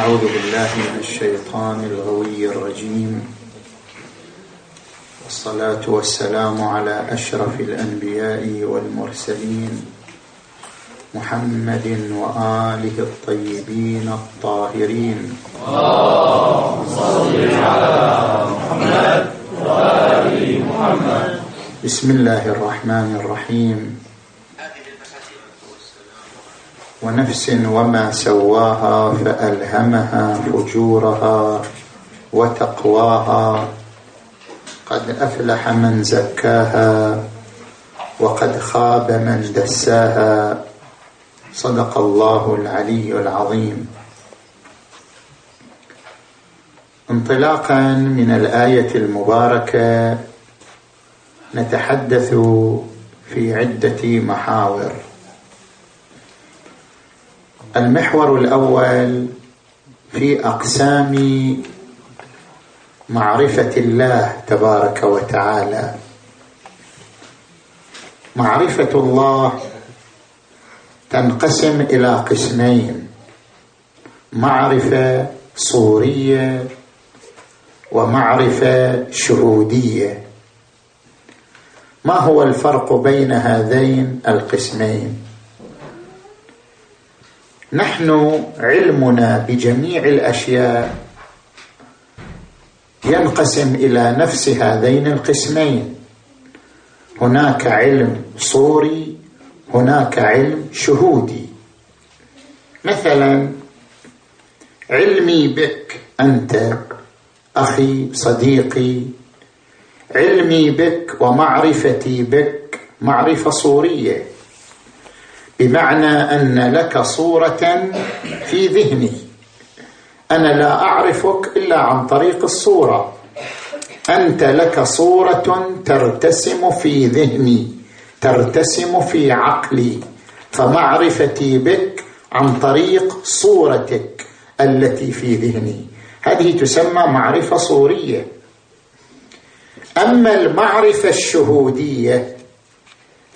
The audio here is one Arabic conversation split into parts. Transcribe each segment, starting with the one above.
أعوذ بالله من الشيطان الغوي الرجيم. والصلاة والسلام على أشرف الأنبياء والمرسلين محمد وآله الطيبين الطاهرين. صل على محمد وآل محمد بسم الله الرحمن الرحيم. ونفس وما سواها فألهمها فجورها وتقواها. قد أفلح من زكاها وقد خاب من دساها. صدق الله العلي العظيم. انطلاقا من الآية المباركة نتحدث في عدة محاور. المحور الأول في أقسام معرفة الله تبارك وتعالى. معرفة الله تنقسم إلى قسمين معرفة صورية ومعرفة شهودية. ما هو الفرق بين هذين القسمين؟ نحن علمنا بجميع الأشياء ينقسم إلى نفس هذين القسمين. هناك علم صوري هناك علم شهودي. مثلا علمي بك أنت أخي صديقي. علمي بك ومعرفتي بك معرفة صورية. بمعنى أن لك صورة في ذهني. أنا لا أعرفك إلا عن طريق الصورة. أنت لك صورة ترتسم في ذهني ترتسم في عقلي. فمعرفتي بك عن طريق صورتك التي في ذهني. هذه تسمى معرفة صورية. أما المعرفة الشهودية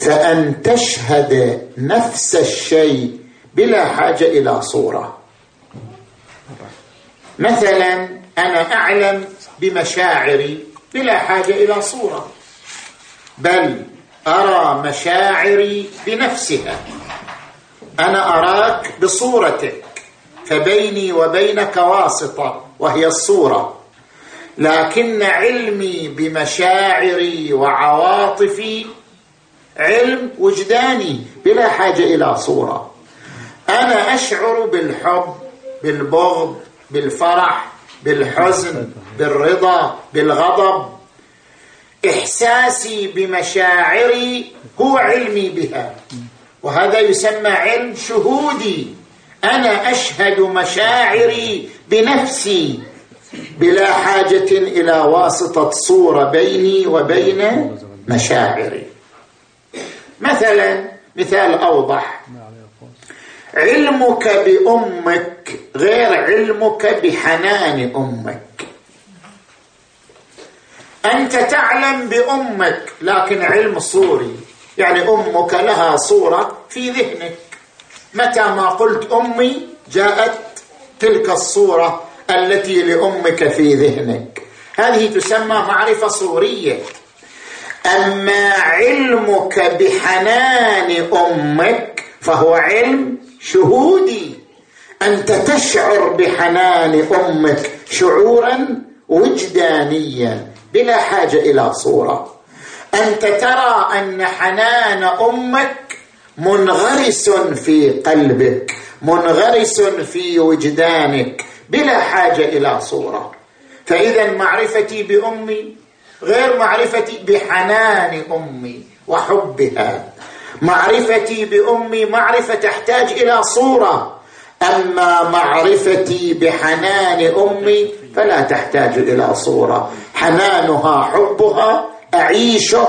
فأن تشهد نفس الشيء بلا حاجة إلى صورة. مثلا أنا أعلم بمشاعري بلا حاجة إلى صورة بل أرى مشاعري بنفسها. أنا أراك بصورتك فبيني وبينك واسطة وهي الصورة. لكن علمي بمشاعري وعواطفي علم وجداني بلا حاجة إلى صورة. أنا أشعر بالحب بالبغض بالفرح بالحزن بالرضا بالغضب. إحساسي بمشاعري هو علمي بها. وهذا يسمى علم شهودي. أنا أشهد مشاعري بنفسي بلا حاجة إلى واسطة صورة بيني وبين مشاعري. مثلا مثال أوضح. علمك بأمك غير علمك بحنان أمك. أنت تعلم بأمك لكن علم صوري. يعني أمك لها صورة في ذهنك. متى ما قلت أمي جاءت تلك الصورة التي لأمك في ذهنك. هذه تسمى معرفة صورية. أما علمك بحنان أمك فهو علم شهودي. أنت تشعر بحنان أمك شعورا وجدانيا بلا حاجة إلى صورة. أنت ترى أن حنان أمك منغرس في قلبك منغرس في وجدانك بلا حاجة إلى صورة. فإذا معرفتي بأمي غير معرفتي بحنان أمي وحبها معرفتي بأمي معرفة تحتاج إلى صورة. أما معرفتي بحنان أمي فلا تحتاج إلى صورة. حنانها حبها اعيشه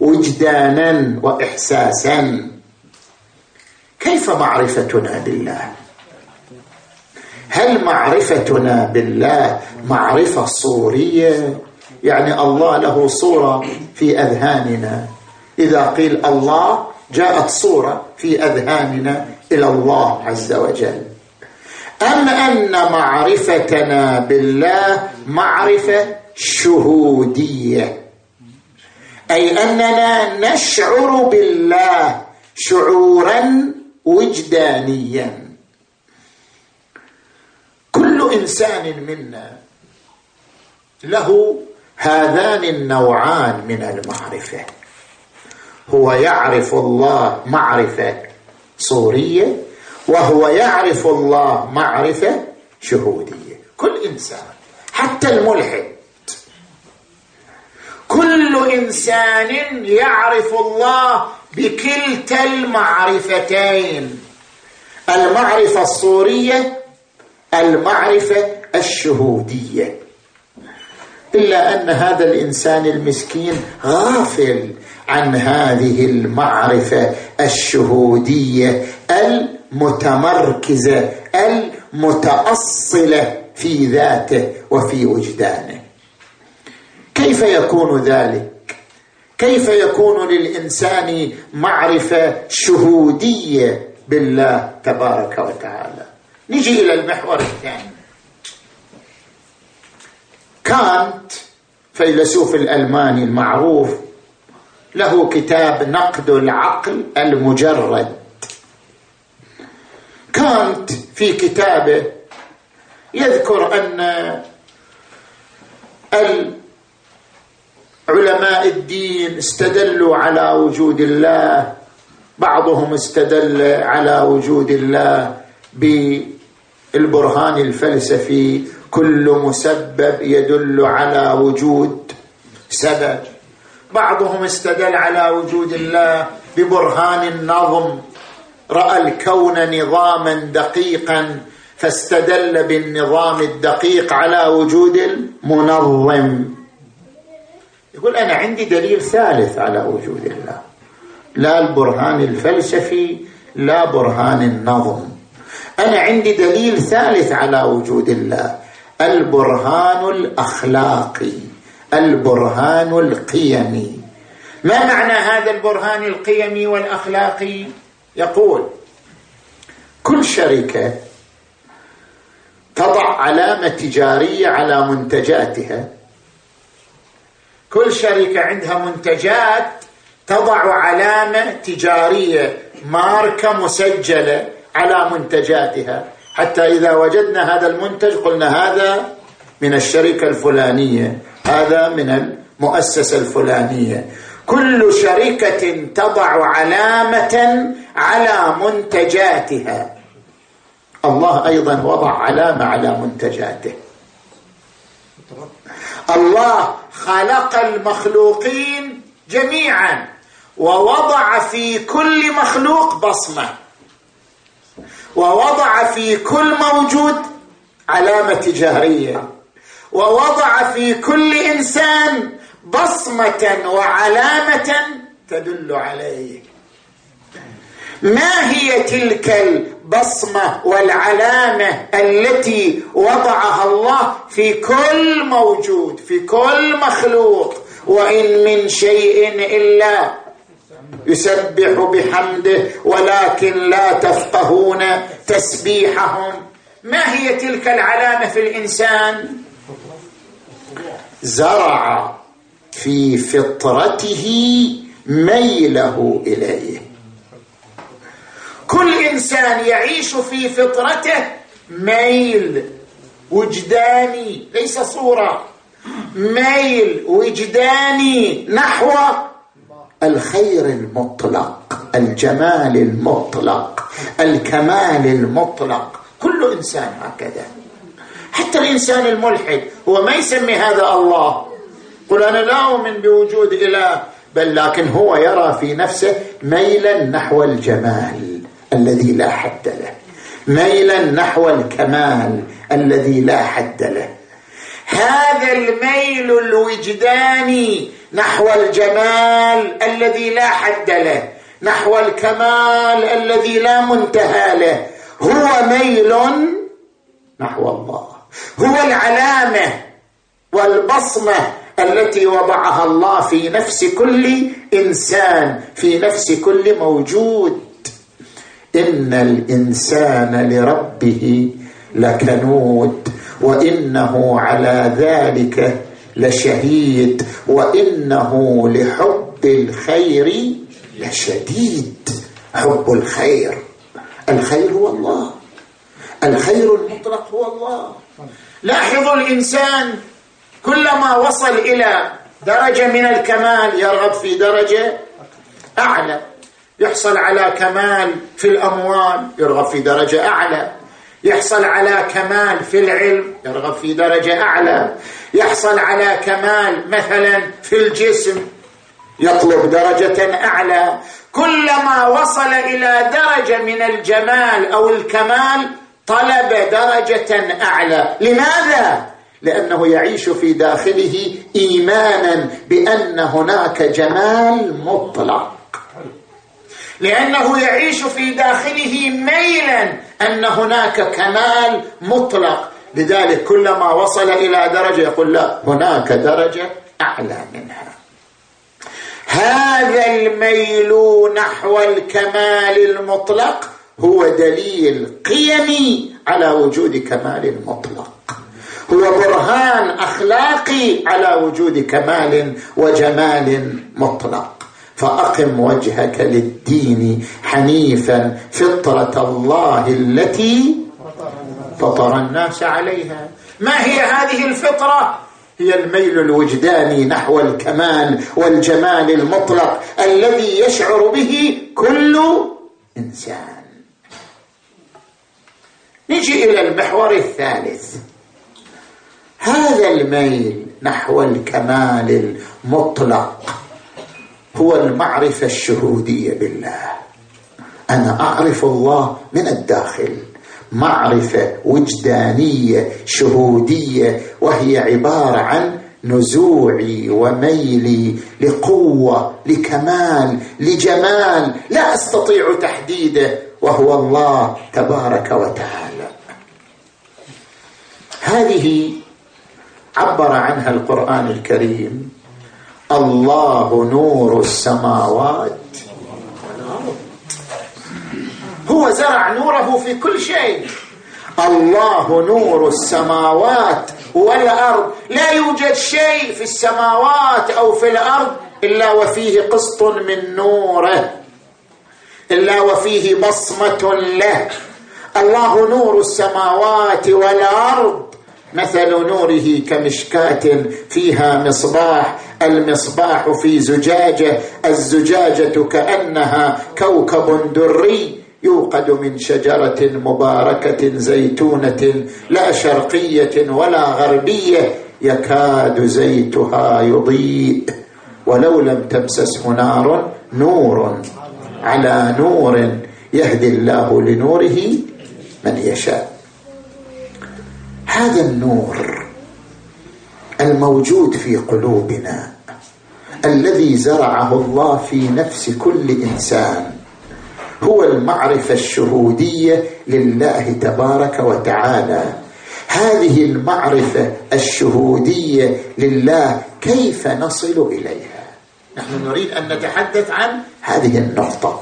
وجدانا وإحساسا. كيف معرفتنا بالله؟ هل معرفتنا بالله معرفة صورية؟ يعني الله له صورة في أذهاننا. إذا قيل الله جاءت صورة في أذهاننا إلى الله عز وجل. ان أن معرفتنا بالله معرفة شهودية؟ أي أننا نشعر بالله شعورا وجدانيا. كل إنسان منا له هذان النوعان من المعرفة. هو يعرف الله معرفة صورية وهو يعرف الله معرفة شهودية. كل إنسان حتى الملحد. كل إنسان يعرف الله بكلتا المعرفتين. المعرفة الصورية المعرفة الشهودية. إلا أن هذا الإنسان المسكين غافل عن هذه المعرفة الشهودية المتمركزة المتأصلة في ذاته وفي وجدانه. كيف يكون ذلك؟ كيف يكون للإنسان معرفة شهودية بالله تبارك وتعالى؟ نجي إلى المحور الثاني. كانت فيلسوف الألماني المعروف له كتاب نقد العقل المجرد. كانت في كتابه يذكر أن علماء الدين استدلوا على وجود الله بعضهم استدل على وجود الله بالبرهان الفلسفي كل مسبب يدل على وجود سبب. بعضهم استدل على وجود الله ببرهان النظم رأى الكون نظاما دقيقا فاستدل بالنظام الدقيق على وجود المنظم. يقول أنا عندي دليل ثالث على وجود الله. لا البرهان الفلسفي لا برهان النظم. أنا عندي دليل ثالث على وجود الله. البرهان الأخلاقي البرهان القيمي. ما معنى هذا البرهان القيمي والأخلاقي؟ يقول كل شركة تضع علامة تجارية على منتجاتها. كل شركة عندها منتجات تضع علامة تجارية ماركة مسجلة على منتجاتها. حتى إذا وجدنا هذا المنتج قلنا هذا من الشركة الفلانية هذا من المؤسسة الفلانية. كل شركة تضع علامة على منتجاتها. الله أيضا وضع علامة على منتجاته. الله خلق المخلوقين جميعا ووضع في كل مخلوق بصمة. ووضع في كل موجود علامة تجاريه ووضع في كل إنسان بصمة وعلامة تدل عليه. ما هي تلك البصمة والعلامة التي وضعها الله في كل موجود في كل مخلوق؟ وإن من شيء إلا يسبح بحمده ولكن لا تفقهون تسبيحهم. ما هي تلك العلامة في الإنسان؟ زرع في فطرته ميله إليه. كل إنسان يعيش في فطرته ميل وجداني ليس صورة ميل وجداني نحو الخير المطلق الجمال المطلق الكمال المطلق. كل إنسان هكذا. حتى الإنسان الملحد هو ما يسمي هذا الله. قل أنا لا أؤمن بوجود إله بل لكن هو يرى في نفسه ميلا نحو الجمال الذي لا حد له. ميلا نحو الكمال الذي لا حد له. هذا الميل الوجداني نحو الجمال الذي لا حد له نحو الكمال الذي لا منتهى له. هو ميل نحو الله. هو العلامة والبصمة التي وضعها الله في نفس كل إنسان في نفس كل موجود. إن الإنسان لربه لكنود وإنه على ذلك لشهيد وإنه لحب الخير لشديد. حب الخير الخير هو الله. الخير المطلق هو الله. لاحظوا الإنسان كلما وصل إلى درجة من الكمال يرغب في درجة أعلى. يحصل على كمال في الأموال يرغب في درجة أعلى. يحصل على كمال في العلم يرغب في درجة أعلى. يحصل على كمال مثلا في الجسم يطلب درجة أعلى. كلما وصل إلى درجة من الجمال أو الكمال طلب درجة أعلى. لماذا؟ لأنه يعيش في داخله ايمانا بأن هناك جمال مطلق. لأنه يعيش في داخله ميلا أن هناك كمال مطلق. لذلك كلما وصل إلى درجة يقول لا هناك درجة أعلى منها. هذا الميل نحو الكمال المطلق هو دليل قيمي على وجود كمال مطلق. هو برهان أخلاقي على وجود كمال وجمال مطلق. فأقم وجهك للدين حنيفا فطرة الله التي فطر الناس عليها. ما هي هذه الفطرة؟ هي الميل الوجداني نحو الكمال والجمال المطلق الذي يشعر به كل إنسان. نجي إلى المحور الثالث. هذا الميل نحو الكمال المطلق هو المعرفة الشهودية بالله. أنا أعرف الله من الداخل. معرفة وجدانية شهودية وهي عبارة عن نزوعي وميلي لقوة لكمال لجمال لا أستطيع تحديده وهو الله تبارك وتعالى. هذه عبر عنها القرآن الكريم الله نور السماوات هو زرع نوره في كل شيء. الله نور السماوات والأرض. لا يوجد شيء في السماوات أو في الأرض إلا وفيه قسط من نوره. إلا وفيه بصمة له. الله نور السماوات والأرض. مثل نوره كمشكاة فيها مصباح. المصباح في زجاجة. الزجاجة كأنها كوكب دري. يوقد من شجرة مباركة زيتونة لا شرقية ولا غربية يكاد زيتها يضيء. ولو لم تمسسه نار نور على نور يهدي الله لنوره من يشاء. هذا النور الموجود في قلوبنا الذي زرعه الله في نفس كل إنسان هو المعرفة الشهودية لله تبارك وتعالى. هذه المعرفة الشهودية لله كيف نصل إليها؟ نحن نريد أن نتحدث عن هذه النقطة.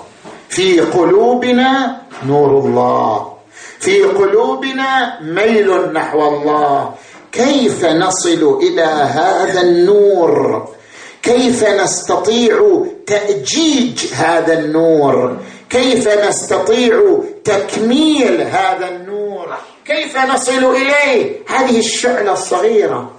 في قلوبنا نور الله. في قلوبنا ميل نحو الله. كيف نصل إلى هذا النور؟ كيف نستطيع تأجيج هذا النور؟ كيف نستطيع تكميل هذا النور؟ كيف نصل إليه؟ هذه الشعلة الصغيرة.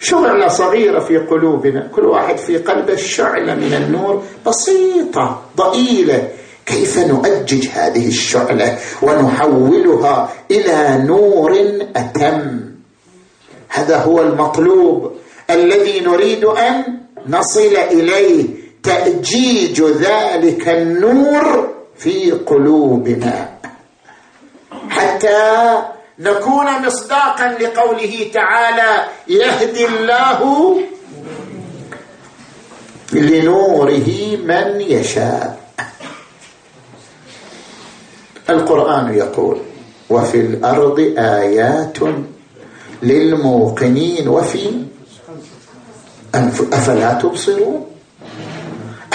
شعلة صغيرة في قلوبنا. كل واحد في قلبه شعلة من النور بسيطة ضئيلة. كيف نؤجج هذه الشعلة ونحولها إلى نور أتم؟ هذا هو المطلوب الذي نريد أن نصل إليه. تأجيج ذلك النور في قلوبنا. حتى نكون مصداقا لقوله تعالى يهدي الله لنوره من يشاء. القرآن يقول وفي الأرض آيات للموقنين. وفي أفلا تبصرون؟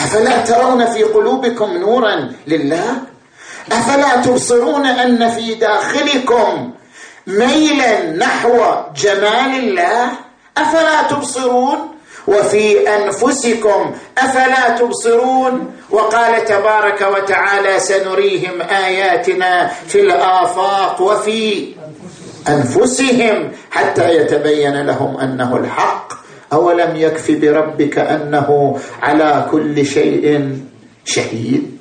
أفلا ترون في قلوبكم نورا لله؟ أفلا تبصرون أن في داخلكم ميلا نحو جمال الله؟ أفلا تبصرون؟ وفي أنفسكم أفلا تبصرون؟ وقال تبارك وتعالى سنريهم آياتنا في الآفاق وفي أنفسهم حتى يتبين لهم أنه الحق. أولم يكف بربك أنه على كل شيء شهيد؟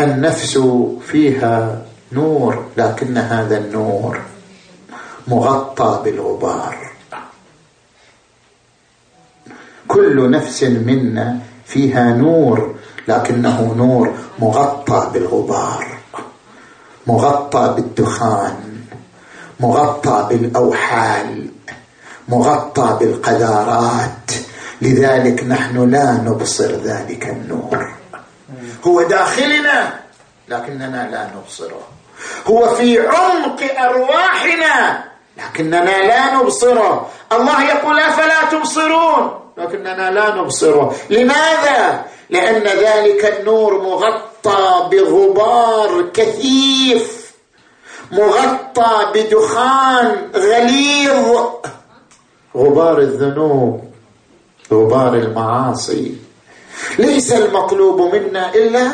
النفس فيها نور لكن هذا النور مغطى بالغبار. كل نفس منا فيها نور لكنه نور مغطى بالغبار مغطى بالدخان مغطى بالأوحال. مغطى بالقذارات لذلك نحن لا نبصر ذلك النور. هو داخلنا لكننا لا نبصره. هو في عمق أرواحنا لكننا لا نبصره. الله يقول أفلا تبصرون؟ لكننا لا نبصره. لماذا؟ لأن ذلك النور مغطى بغبار كثيف مغطى بدخان غليظ. غبار الذنوب غبار المعاصي. ليس المطلوب منا إلا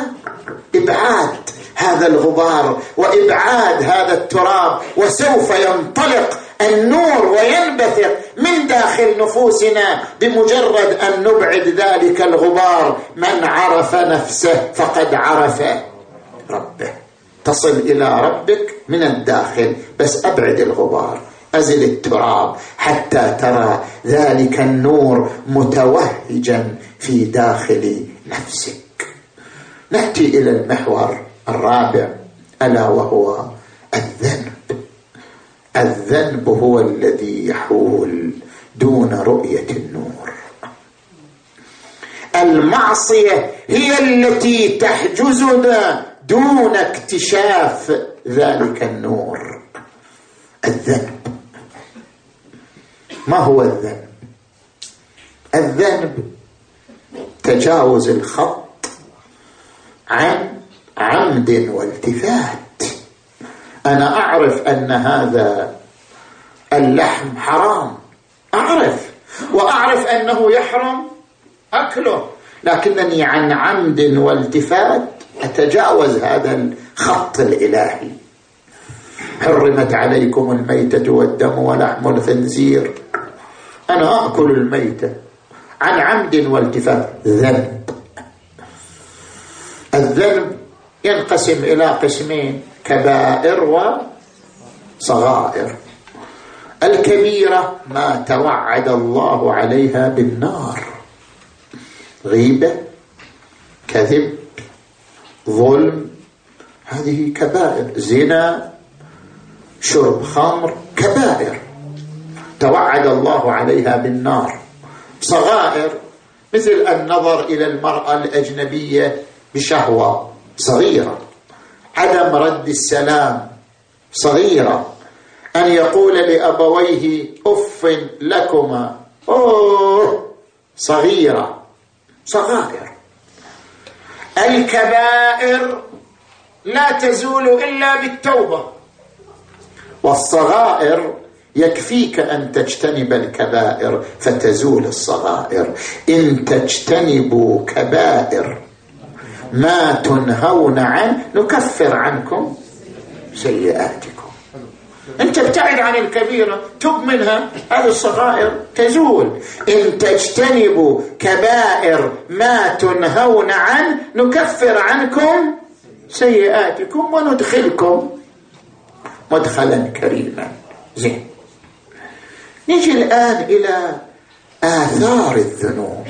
إبعاد هذا الغبار وإبعاد هذا التراب وسوف ينطلق النور وينبثق من داخل نفوسنا بمجرد أن نبعد ذلك الغبار. من عرف نفسه فقد عرف ربه. تصل إلى ربك من الداخل بس أبعد الغبار. أزل التراب حتى ترى ذلك النور متوهجا في داخل نفسك. نأتي إلى المحور الرابع ألا وهو الذنب. الذنب هو الذي يحول دون رؤية النور. المعصية هي التي تحجزنا دون اكتشاف ذلك النور. الذنب. ما هو الذنب الذنب تجاوز الخط عن عمد والتفات. أنا أعرف أن هذا اللحم حرام. أعرف. وأعرف أنه يحرم أكله. لكنني عن عمد والتفات أتجاوز هذا الخط الإلهي. حرمت عليكم الميتة والدم ولحم الخنزير. أنا أكل الميتة عن عمد والتفات. ذنب. الذنب ينقسم إلى قسمين كبائر وصغائر. الكبيرة ما توعد الله عليها بالنار. غيبة كذب ظلم. هذه كبائر. زنا شرب خمر كبائر. توعد الله عليها بالنار. صغائر مثل النظر إلى المرأة الأجنبية بشهوة صغيرة. عدم رد السلام صغيرة. أن يقول لأبويه أف لكما. أوه صغيرة. صغائر. الكبائر لا تزول إلا بالتوبة. والصغائر يكفيك أن تجتنب الكبائر فتزول الصغائر. إن تجتنبوا كبائر ما تنهون عنه نكفر عنكم سيئاتكم. انت ابتعد عن الكبيرة تب منها هذه الصغائر تزول. إن تجتنبوا كبائر ما تنهون عنه نكفر عنكم سيئاتكم وندخلكم مدخلا كريما. زين. نجي الآن إلى آثار الذنوب.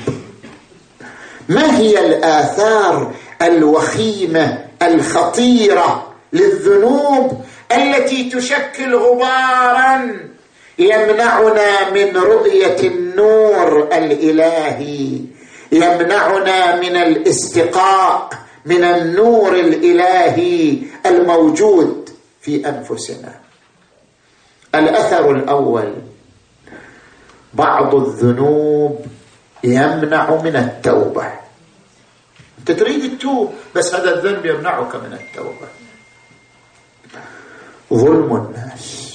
ما هي الآثار الوخيمة الخطيرة للذنوب التي تشكل غبارا يمنعنا من رؤية النور الإلهي يمنعنا من الاستقاء من النور الإلهي الموجود في أنفسنا. الأثر الأول بعض الذنوب يمنع من التوبة. تريد تتوب بس هذا الذنب يمنعك من التوبة. ظلم الناس.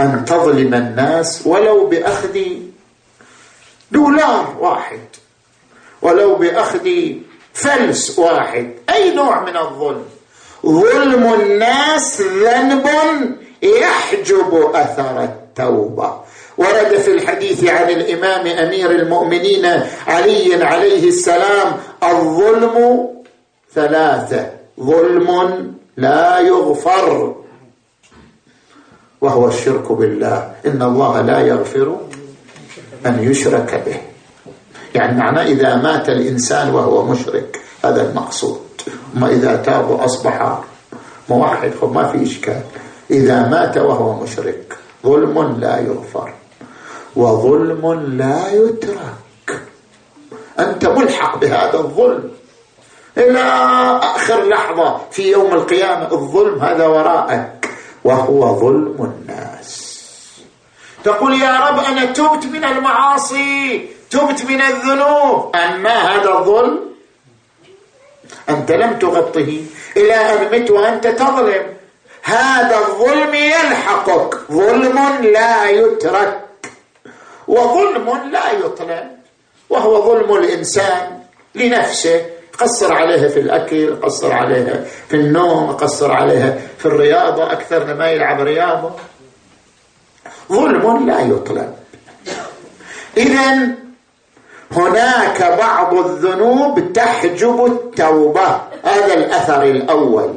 أن تظلم الناس ولو بأخذ دولار واحد ولو بأخذ فلس واحد أي نوع من الظلم. ظلم الناس ذنب يحجب أثر التوبة. ورد في الحديث عن الإمام أمير المؤمنين علي عليه السلام الظلم ثلاثة. ظلم لا يغفر. وهو الشرك بالله. إن الله لا يغفر أن يشرك به. يعني معناه إذا مات الإنسان وهو مشرك هذا المقصود. ما إذا تاب وأصبح موحد فما في إشكال. إذا مات وهو مشرك ظلم لا يغفر. وظلم لا يترك. أنت ملحق بهذا الظلم. إلى آخر لحظة في يوم القيامة الظلم هذا وراءك وهو ظلم الناس. تقول يا رب أنا تبت من المعاصي تبت من الذنوب. أما هذا الظلم؟ أنت لم تغطه. إلى أن مت وأنت تظلم. هذا الظلم يلحقك. ظلم لا يترك. وظلم لا يطلب وهو ظلم الإنسان لنفسه. قصر عليها في الأكل قصر عليها في النوم قصر عليها في الرياضة أكثر ما يلعب رياضة. ظلم لا يطلب إذا هناك بعض الذنوب تحجب التوبة. هذا الأثر الأول.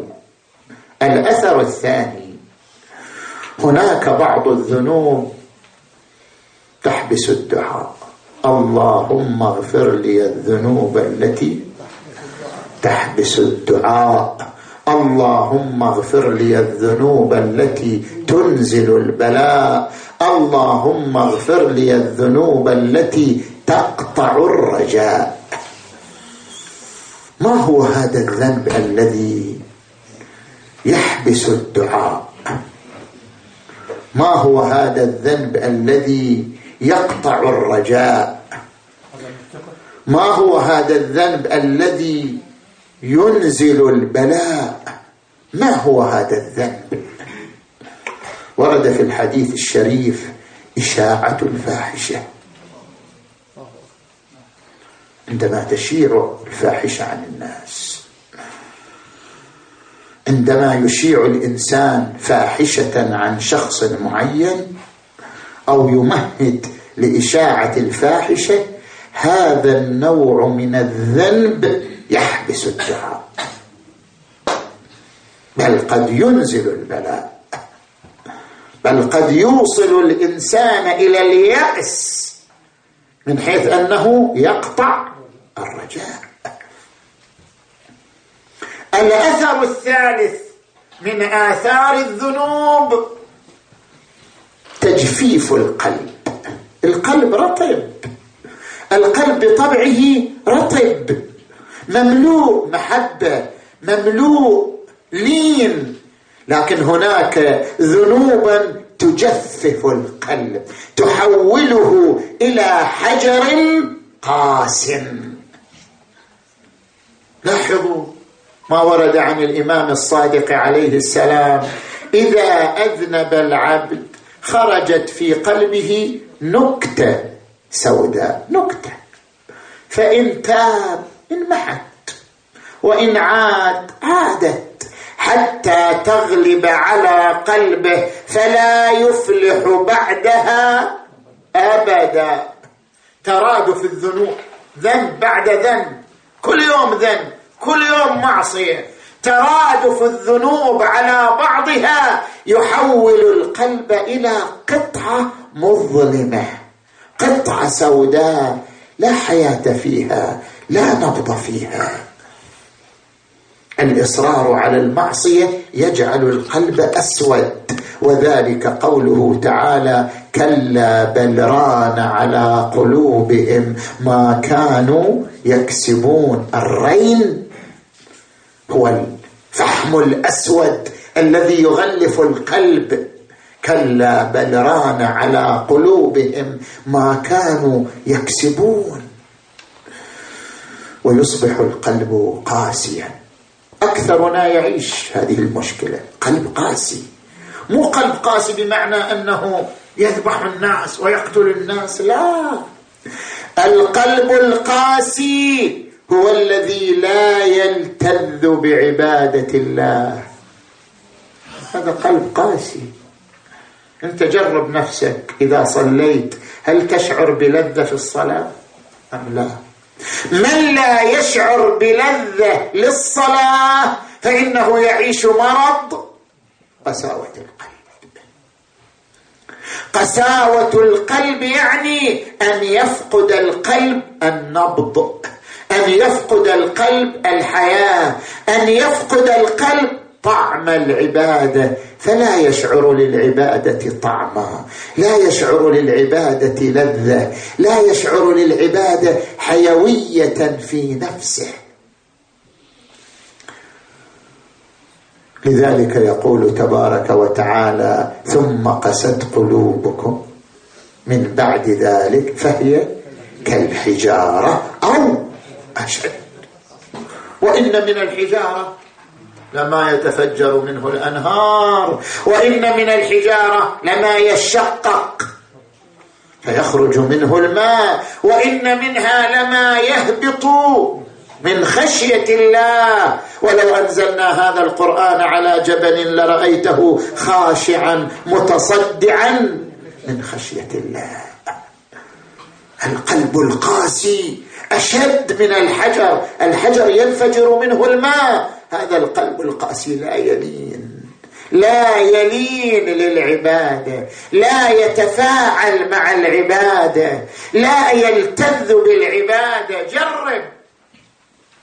الأثر الثاني. هناك بعض الذنوب تحبس الدعاء اللهم اغفر لي الذنوب التي تحبس الدعاء. اللهم اغفر لي الذنوب التي تنزل البلاء. اللهم اغفر لي الذنوب التي تقطع الرجاء. ما هو هذا الذنب الذي يحبس الدعاء؟ ما هو هذا الذنب الذي يقطع الرجاء. ما هو هذا الذنب الذي ينزل البلاء؟ ما هو هذا الذنب؟ ورد في الحديث الشريف إشاعة الفاحشة عندما تشيع الفاحشة عن الناس عندما يشيع الإنسان فاحشة عن شخص معين أو يمهد لإشاعة الفاحشة هذا النوع من الذنب يحبس الدعاء. بل قد ينزل البلاء. بل قد يوصل الإنسان إلى اليأس من حيث أنه يقطع الرجاء. الأثر الثالث من آثار الذنوب تجفيف القلب. القلب رطب. القلب بطبعه رطب. مملوء محبة مملوء لين. لكن هناك ذنوبا تجفف القلب. تحوله إلى حجر قاس لاحظوا ما ورد عن الإمام الصادق عليه السلام. إذا أذنب العبد خرجت في قلبه نكتة سوداء نكتة. فإن تاب انمحت وإن عاد عادت. حتى تغلب على قلبه فلا يفلح بعدها أبدا. ترادف الذنوب ذنب بعد ذنب. كل يوم ذنب كل يوم معصية. ترادف الذنوب على بعضها يحول القلب إلى قطعة مظلمة قطعة سوداء لا حياة فيها لا نبض فيها. الإصرار على المعصية يجعل القلب أسود وذلك قوله تعالى كلا بل ران على قلوبهم ما كانوا يكسبون. الرين هو الفحم الأسود الذي يغلف القلب. كلا بل ران على قلوبهم ما كانوا يكسبون. ويصبح القلب قاسيا. أكثرنا يعيش هذه المشكلة. قلب قاسي. مو قلب قاسي بمعنى أنه يذبح الناس ويقتل الناس لا. القلب القاسي هو الذي لا يلتذ بعبادة الله. هذا قلب قاسي. انت جرب نفسك إذا صليت؟ هل تشعر بلذة في الصلاة؟ أم لا؟ من لا يشعر بلذة للصلاة فإنه يعيش مرض؟ قساوة القلب. قساوة القلب يعني أن يفقد القلب النبض. أن يفقد القلب الحياة أن يفقد القلب طعم العبادة. فلا يشعر للعبادة طعما لا يشعر للعبادة لذة لا يشعر للعبادة حيوية في نفسه. لذلك يقول تبارك وتعالى ثم قست قلوبكم من بعد ذلك فهي كالحجارة أو أشد. وإن من الحجارة لما يتفجر منه الأنهار. وإن من الحجارة لما يشقق فيخرج منه الماء. وإن منها لما يهبط من خشية الله. ولو أنزلنا هذا القرآن على جبل لرأيته خاشعا متصدعا من خشية الله. القلب القاسي أشد من الحجر الحجر ينفجر منه الماء. هذا القلب القاسي لا يلين لا يلين للعبادة لا يتفاعل مع العبادة لا يلتذ بالعبادة. جرب.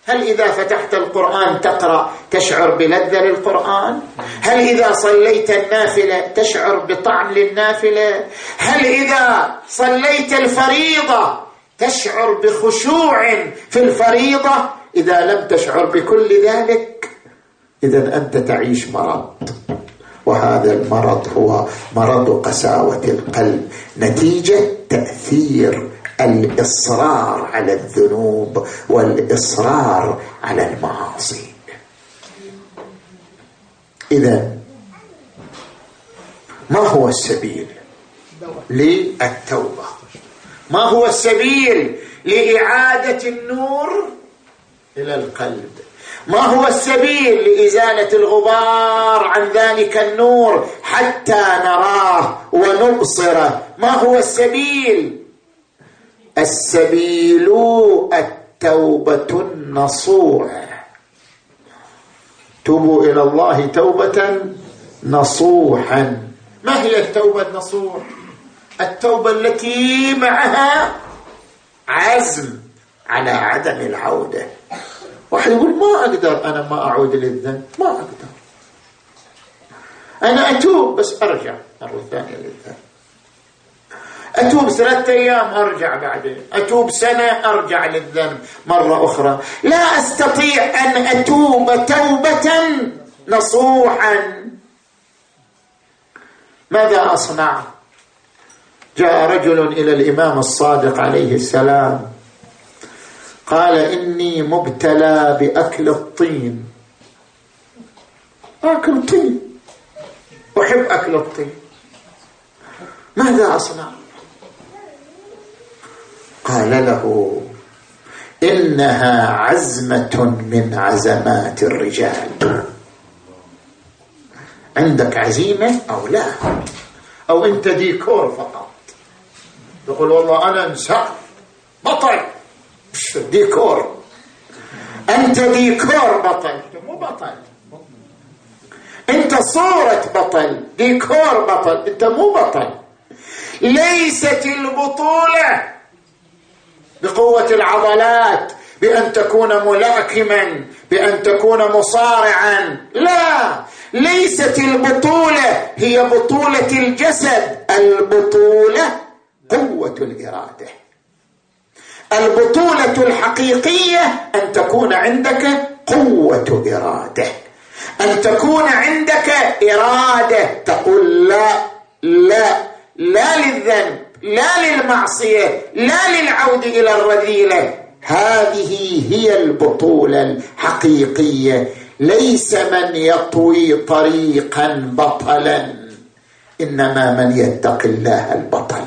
هل إذا فتحت القرآن تقرأ تشعر بلذة للقرآن؟ هل إذا صليت النافلة تشعر بطعم للنافلة؟ هل إذا صليت الفريضة تشعر بخشوع في الفريضة إذا لم تشعر بكل ذلك. إذا أنت تعيش مرض وهذا المرض هو مرض قساوة القلب نتيجة تأثير الإصرار على الذنوب والإصرار على المعاصي. إذا ما هو السبيل للتوبة؟ ما هو السبيل لإعادة النور إلى القلب؟ ما هو السبيل لإزالة الغبار عن ذلك النور حتى نراه ونبصره؟ ما هو السبيل؟ السبيل التوبة النصوح. توبوا إلى الله توبة نصوحا. ما هي التوبة النصوح؟ التوبة التي معها عزم على عدم العودة. واحد يقول ما أقدر أنا ما أعود للذنب ما أقدر. أنا أتوب بس أرجع مرة ثانية للذنب. أتوب ثلاثة أيام أرجع بعدين أتوب سنة أرجع للذنب مرة أخرى. لا أستطيع أن أتوب توبة نصوحا. ماذا أصنع؟ جاء رجل إلى الإمام الصادق عليه السلام قال إني مبتلى بأكل الطين. أكل طين. أحب أكل الطين. ماذا أصنع؟ قال له إنها عزمة من عزمات الرجال. عندك عزيمة أو لا؟ أو أنت ديكور فقط؟ تقول والله أنا إنسان بطل. ديكور أنت ديكور بطل. مو بطل. أنت صورة بطل. ديكور بطل. أنت مو بطل. ليست البطولة بقوة العضلات بأن تكون ملاكما بأن تكون مصارعا. لا. ليست البطولة هي بطولة الجسد. البطولة قوة الإرادة. البطولة الحقيقية أن تكون عندك قوة إرادة. أن تكون عندك إرادة تقول لا لا لا للذنب لا للمعصية لا للعود إلى الرذيلة. هذه هي البطولة الحقيقية. ليس من يطوي طريقا بطلا إنما من يتق الله البطل.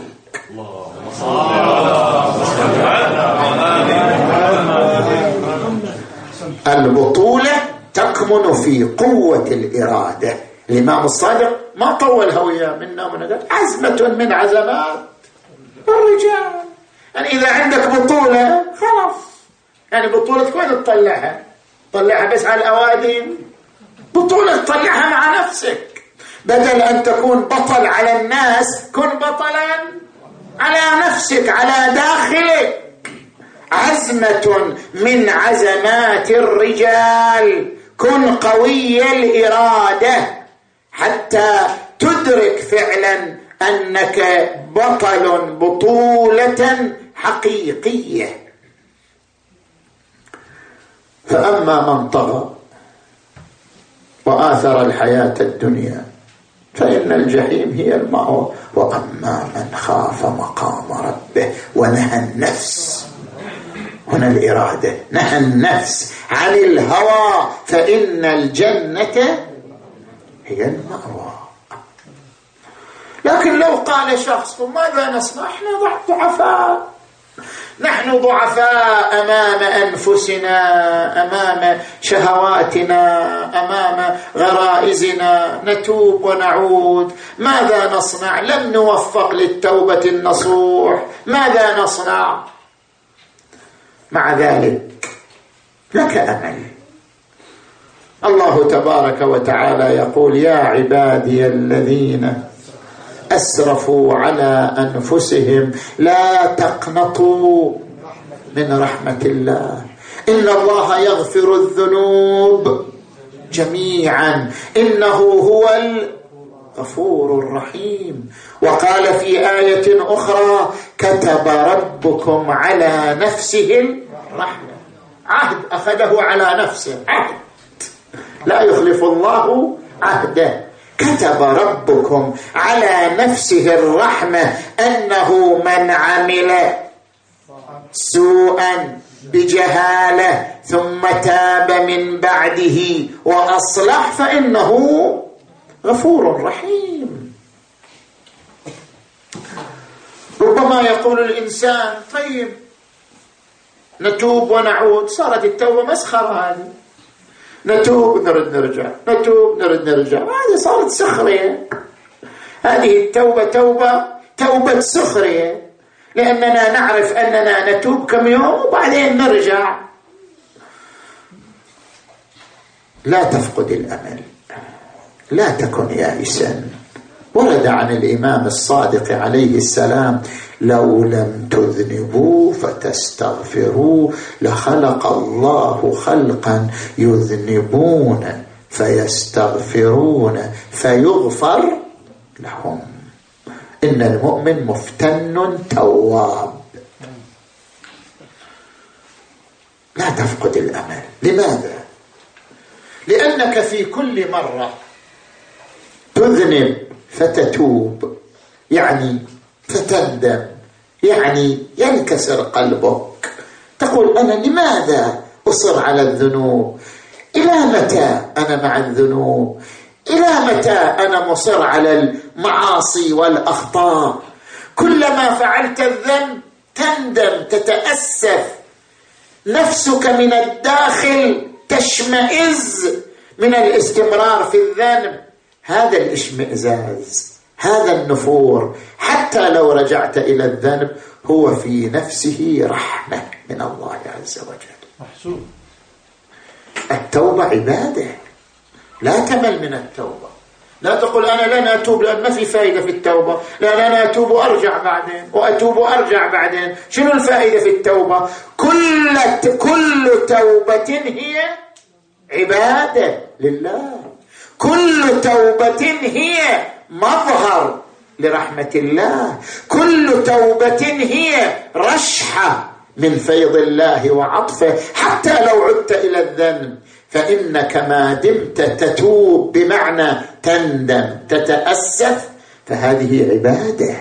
البطوله تكمن في قوة الإرادة. الإمام الصادق ما طول هوية منا من عزمة من عزمات الرجال. يعني إذا عندك بطولة خلاص. يعني بطولتك وين تطلعها؟ طلعها بس على الأوادم؟ بطولة تطلعها مع نفسك. بدل أن تكون بطل على الناس كن بطلا على نفسك على داخلك. عزمة من عزمات الرجال. كن قوي الإرادة حتى تدرك فعلا أنك بطل بطولة حقيقية. فأما من طغى وآثر الحياة الدنيا فإن الجحيم هي المأوى. وأما من خاف مقام ربه ونهى النفس هنا الإرادة نهى النفس عن الهوى فإن الجنة هي المأوى. لكن لو قال شخص ماذا نصنع؟ إحنا ضعفاء. نحن ضعفاء أمام أنفسنا أمام شهواتنا أمام غرائزنا. نتوب ونعود. ماذا نصنع؟ لم نوفق للتوبة النصوح. ماذا نصنع؟ مع ذلك لك أمل. الله تبارك وتعالى يقول يا عبادي الذين أسرفوا على أنفسهم. لا تقنطوا من رحمة الله. إن الله يغفر الذنوب جميعا. إنه هو الغفور الرحيم. وقال في آية أخرى كتب ربكم على نفسه الرحمة. عهد أخذه على نفسه. عهد. لا يخلف الله عهده. كتب ربكم على نفسه الرحمة أنه من عمل سوءا بجهالة ثم تاب من بعده وأصلح فإنه غفور رحيم. ربما يقول الإنسان طيب نتوب ونعود صارت التوبة مسخرة هذه. نتوب نرد نرجع نتوب نرد نرجع. هذه صارت سخرية. هذه التوبة توبة توبة سخرية. لأننا نعرف أننا نتوب كم يوم وبعدين نرجع. لا تفقد الأمل. لا تكن يائسا. ورد عن الإمام الصادق عليه السلام لو لم تذنبوا فتستغفروا لخلق الله خلقا يذنبون فيستغفرون فيغفر لهم. إن المؤمن مفتن تواب. لا تفقد الأمل. لماذا؟ لأنك في كل مرة تذنب فتتوب. يعني فتندم. يعني ينكسر قلبك. تقول أنا لماذا أصر على الذنوب؟ إلى متى أنا مع الذنوب؟ إلى متى أنا مصر على المعاصي والأخطاء؟ كلما فعلت الذنب تندم تتأسف. نفسك من الداخل تشمئز من الاستمرار في الذنب. هذا الاشمئزاز هذا النفور حتى لو رجعت إلى الذنب هو في نفسه رحمة من الله عز وجل. محسوب. التوبة عبادة. لا تمل من التوبة. لا تقول أنا لن أتوب لأن ما في فائدة في التوبة. لأن أنا أتوب وأرجع بعدين وأتوب وأرجع بعدين. شنو الفائدة في التوبة؟ كل كل توبة هي عبادة لله. كل توبة هي مظهر لرحمة الله. كل توبة هي رشحة من فيض الله وعطفه. حتى لو عدت إلى الذنب فإنك ما دمت تتوب بمعنى تندم تتأسف. فهذه عبادة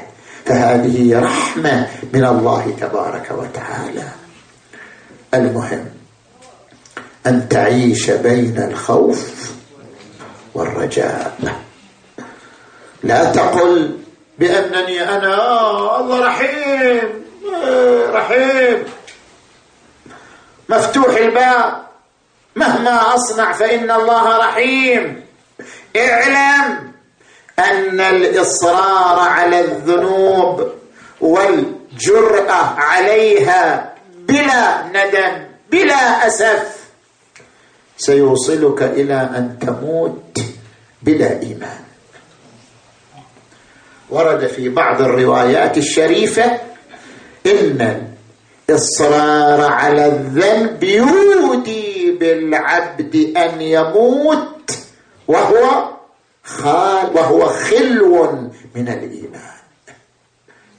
فهذه رحمة من الله تبارك وتعالى. المهم أن تعيش بين الخوف والرجاء. لا تقل بأنني أنا الله رحيم رحيم. مفتوح الباب مهما أصنع فإن الله رحيم. اعلم أن الإصرار على الذنوب والجرأة عليها بلا ندم بلا أسف. سيوصلك إلى أن تموت بلا إيمان. ورد في بعض الروايات الشريفة إن الإصرار على الذنب يودي بالعبد أن يموت وهو خال وهو خلو من الإيمان.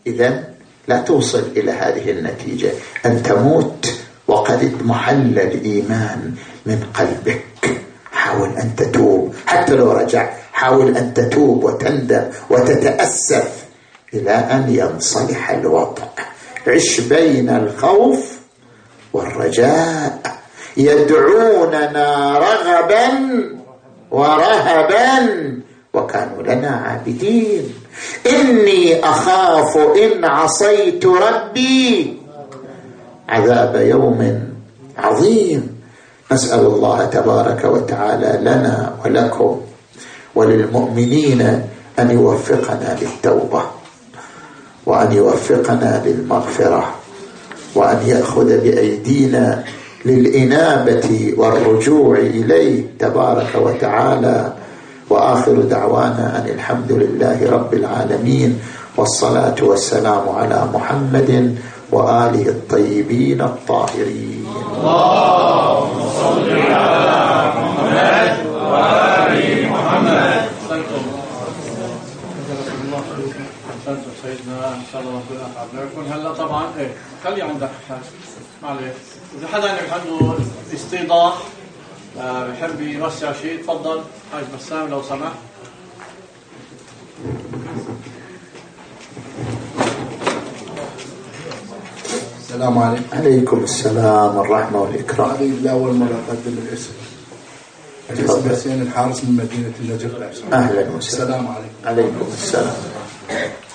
إذا لا توصل إلى هذه النتيجة. أن تموت وقد اضمحل الإيمان من قلبك. حاول أن تتوب. حتى لو رجع حاول أن تتوب وتندم وتتأسف إلى أن ينصلح الوضع عش بين الخوف والرجاء. يدعوننا رغبا ورهبا وكانوا لنا عابدين. إني أخاف إن عصيت ربي عذاب يوم عظيم. نسأل الله تبارك وتعالى لنا ولكم وللمؤمنين أن يوفقنا للتوبة وأن يوفقنا للمغفرة وأن يأخذ بأيدينا للإنابة والرجوع إليه تبارك وتعالى. وآخر دعوانا أن الحمد لله رب العالمين والصلاة والسلام على محمد وآله الطيبين الطاهرين. اللهم صل على محمد وآل محمد سيدنا ان شاء الله ربنا يعافيكم هلا طبعا إيه خلي عندك معلش اذا حدا عنده استيضاح بحب يوسع شيء تفضل حاج بسام لو سمحت السلام عليكم. عليكم السلام والرحمة والإكرام. هذه لأول مرة أقدم الاسم. الاسم حسين الحارس من مدينة النجف أهلا وسهلا. السلام عليكم. عليكم السلام.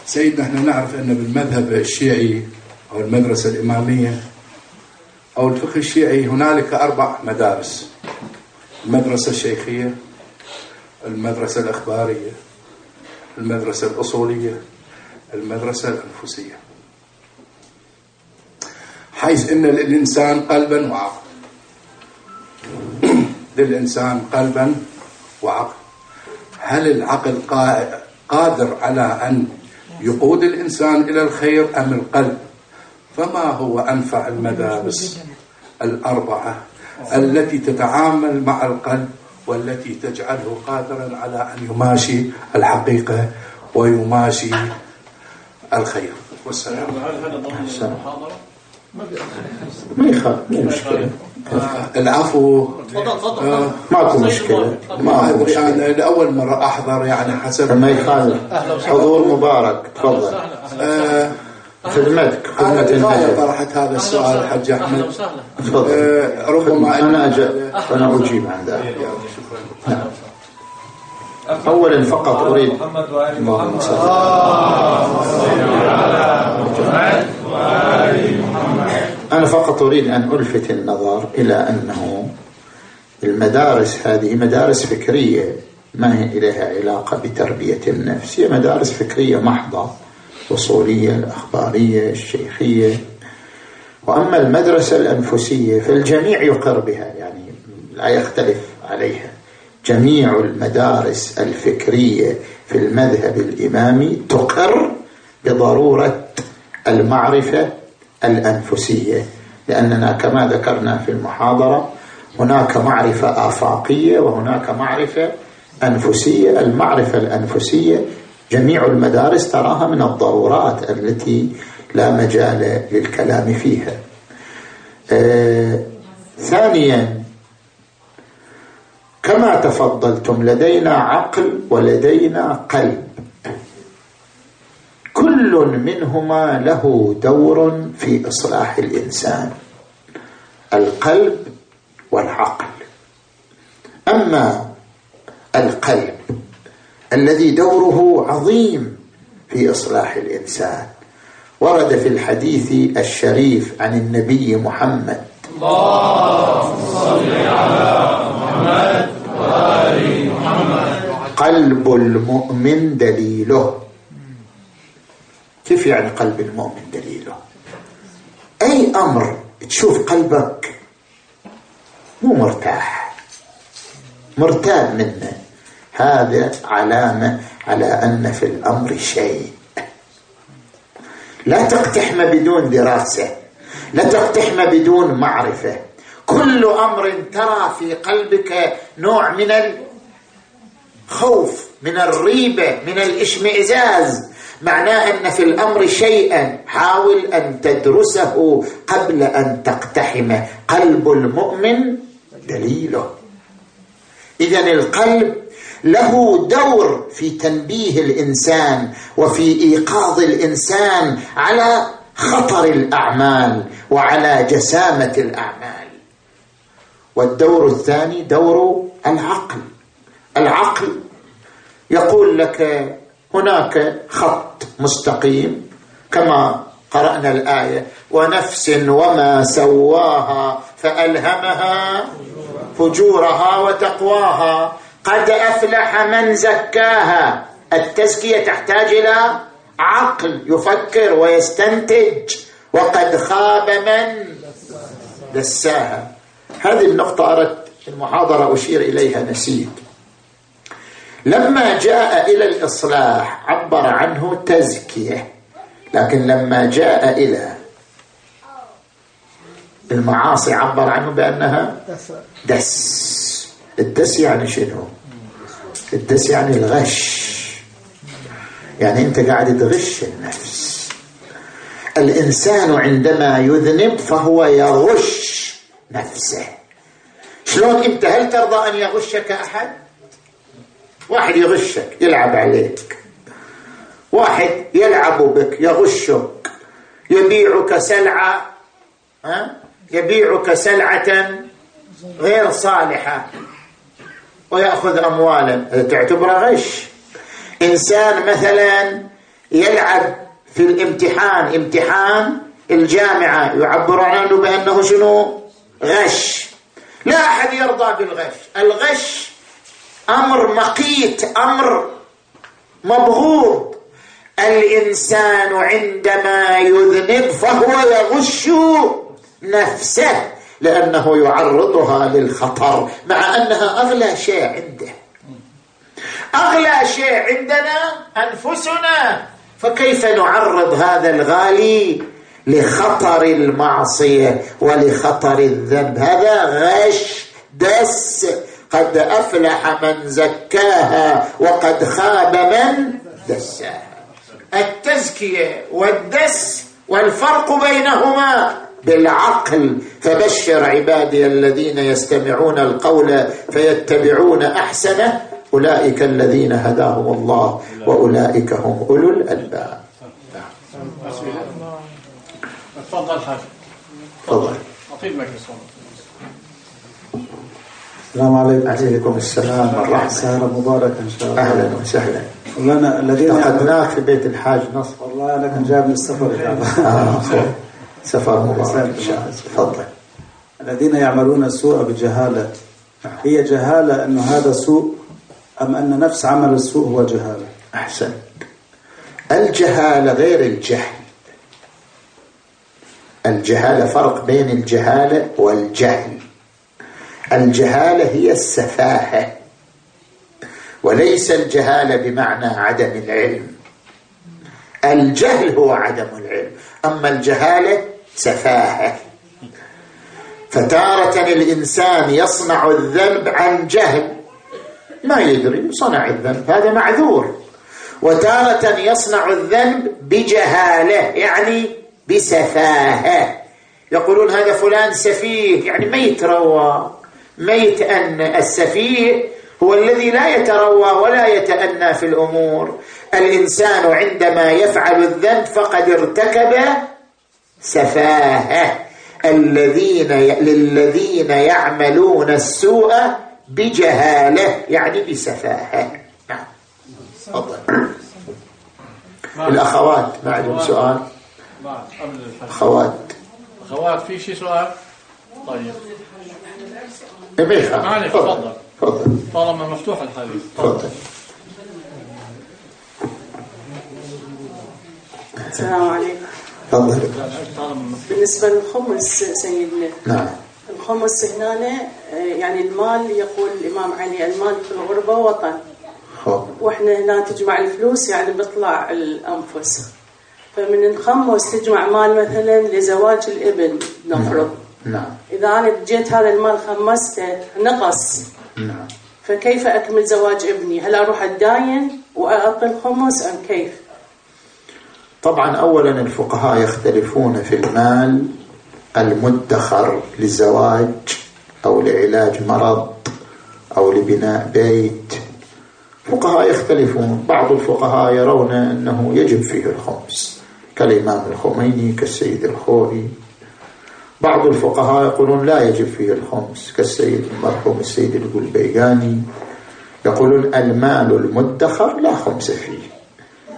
سيدنا إحنا نعرف أن بالمذهب الشيعي أو المدرسة الإمامية أو الفقه الشيعي هنالك أربع مدارس. المدرسة الشيخية المدرسة الأخبارية المدرسة الأصولية المدرسة الأنفسية. حيث إن الإنسان قلبا وعقل للانسان قلبا وعقل هل العقل قادر على أن يقود الإنسان إلى الخير أم القلب؟ فما هو أنفع المدارس الأربعة التي تتعامل مع القلب والتي تجعله قادرا على أن يماشي الحقيقة ويماشي الخير. والسلام. هل هذا ضمن المحاضرة؟ ما يخاف مو مشكلة. العفو. آه، ماكو مشكلة. ما مشكلة. أنا لأول مرة أحضر يعني حسب. ما يخالف حضور مبارك. تفضل. آه، خدمتك أنا خدمة النبي طرحت هذا السؤال حج أحمد. وسهلا. تفضل. آه، ربما أنا أن- أجل أنا أجيب عن ذلك أولا فقط أريد محمد وآل اللهم محمد. صل أنا فقط أريد أن ألفت النظر إلى أنه المدارس هذه مدارس فكرية. ما هي إليها علاقة بتربية النفس؟ هي مدارس فكرية محضة الأصولية الأخبارية الشيخية. وأما المدرسة الأنفسية فالجميع يقر بها يعني لا يختلف عليها. جميع المدارس الفكرية في المذهب الإمامي تقر بضرورة المعرفة الأنفسية لأننا كما ذكرنا في المحاضرة هناك معرفة آفاقية وهناك معرفة أنفسية. المعرفة الأنفسية جميع المدارس تراها من الضرورات التي لا مجال للكلام فيها. آه ثانيا كما تفضلتم لدينا عقل ولدينا قلب. منهما له دور في إصلاح الإنسان القلب والعقل. أما القلب الذي دوره عظيم في إصلاح الإنسان ورد في الحديث الشريف عن النبي محمد اللهم صل على محمد وآل محمد. قلب المؤمن دليله. كيف يعني قلب المؤمن دليله؟ أي أمر تشوف قلبك مو مرتاح. مرتاب منه. هذا علامة على أن في الأمر شيء. لا تقتحم بدون دراسة. لا تقتحم بدون معرفة. كل أمر ترى في قلبك نوع من الخوف من الريبة من الاشمئزاز. معناه أن في الأمر شيئا حاول أن تدرسه قبل أن تقتحمه قلب المؤمن دليله. إذا القلب له دور في تنبيه الإنسان وفي إيقاظ الإنسان على خطر الأعمال وعلى جسامة الأعمال. والدور الثاني دور العقل. العقل يقول لك هناك خط مستقيم كما قرأنا الآية ونفس وما سواها فألهمها فجورها وتقواها. قد أفلح من زكاها. التزكية تحتاج إلى عقل يفكر ويستنتج. وقد خاب من دساها. هذه النقطة أردت المحاضرة أشير إليها نسيت. لما جاء إلى الإصلاح عبر عنه تزكية لكن لما جاء إلى المعاصي عبر عنه بأنها دس. الدس يعني شنو؟ الدس يعني الغش. يعني أنت قاعد تغش النفس. الإنسان عندما يذنب فهو يغش نفسه. شلون أنت؟ هل ترضى أن يغشك أحد؟ واحد يغشك يلعب عليك. واحد يلعب بك يغشك. يبيعك سلعة ها؟ يبيعك سلعة غير صالحة. ويأخذ أموالا. تعتبره غش. إنسان مثلا يلعب في الامتحان. امتحان الجامعة. يعبر عنه بأنه شنو؟ غش. لا أحد يرضى بالغش. الغش أمر مقيت أمر مبغوض. الإنسان عندما يذنب فهو يغش نفسه لأنه يعرضها للخطر مع أنها أغلى شيء عنده. أغلى شيء عندنا أنفسنا. فكيف نعرض هذا الغالي لخطر المعصية ولخطر الذنب؟ هذا غش دس قد أفلح من زكاها وقد خاب من دساها. التزكية والدس والفرق بينهما بالعقل. فبشر عبادي الذين يستمعون القول فيتبعون أحسنه أولئك الذين هداهم الله وأولئك هم أولو الألباب. تفضل حاج تفضل. أعطيك الميكروفون السلام عليكم. عليكم السلام والرحمة سهرة مباركة إن شاء الله. أهلا وسهلا. مولانا الذين أخذناك في بيت الحاج نصر. والله أنا كنت جاي من السفر. آه سفر مبارك. إن شاء الله تفضل. الذين يعملون السوء بجهالة. هي جهالة أنه هذا سوء أم أن نفس عمل السوء هو جهالة؟ أحسن. الجهالة غير الجهل. الجهالة فرق بين الجهالة والجهل. الجهالة هي السفاهة وليس الجهالة بمعنى عدم العلم. الجهل هو عدم العلم أما الجهالة سفاهة فتارة الإنسان يصنع الذنب عن جهل ما يدري صنع الذنب هذا معذور. وتارة يصنع الذنب بجهالة يعني بسفاهة. يقولون هذا فلان سفيه يعني ما يتروى. ما يتأنى السفيه هو الذي لا يتروى ولا يتأنى في الأمور. الإنسان عندما يفعل الذنب فقد ارتكب سفاهة. الذين ي... للذين يعملون السوء بجهالة يعني بسفاهة. نعم. الأخوات ما عندهم سؤال. أخوات. أخوات في شيء سؤال؟ طيب. ما معلش تفضل. تفضل. طالما مفتوح الحديث. تفضل. السلام عليكم. تفضل. بالنسبة للخمس سيدنا. نعم. الخمس هنا يعني المال يقول الإمام علي المال في الغربة وطن. خب. وإحنا هنا تجمع الفلوس يعني بيطلع الأنفس. فمن نخمس تجمع مال مثلا لزواج الإبن نفرض. نعم. إذا أنا جيت هذا المال خمسته نقص نعم. فكيف أكمل زواج ابني؟ هل أروح أتداين وأعطي الخمس أم كيف؟ طبعا أولا الفقهاء يختلفون في المال المدخر للزواج أو لعلاج مرض أو لبناء بيت. فقهاء يختلفون. بعض الفقهاء يرون أنه يجب فيه الخمس كالإمام الخميني كالسيد الخوئي. بعض الفقهاء يقولون لا يجب فيه الخمس كالسيد المرحوم السيد القلبياني يقولون المال المدخر لا خمس فيه.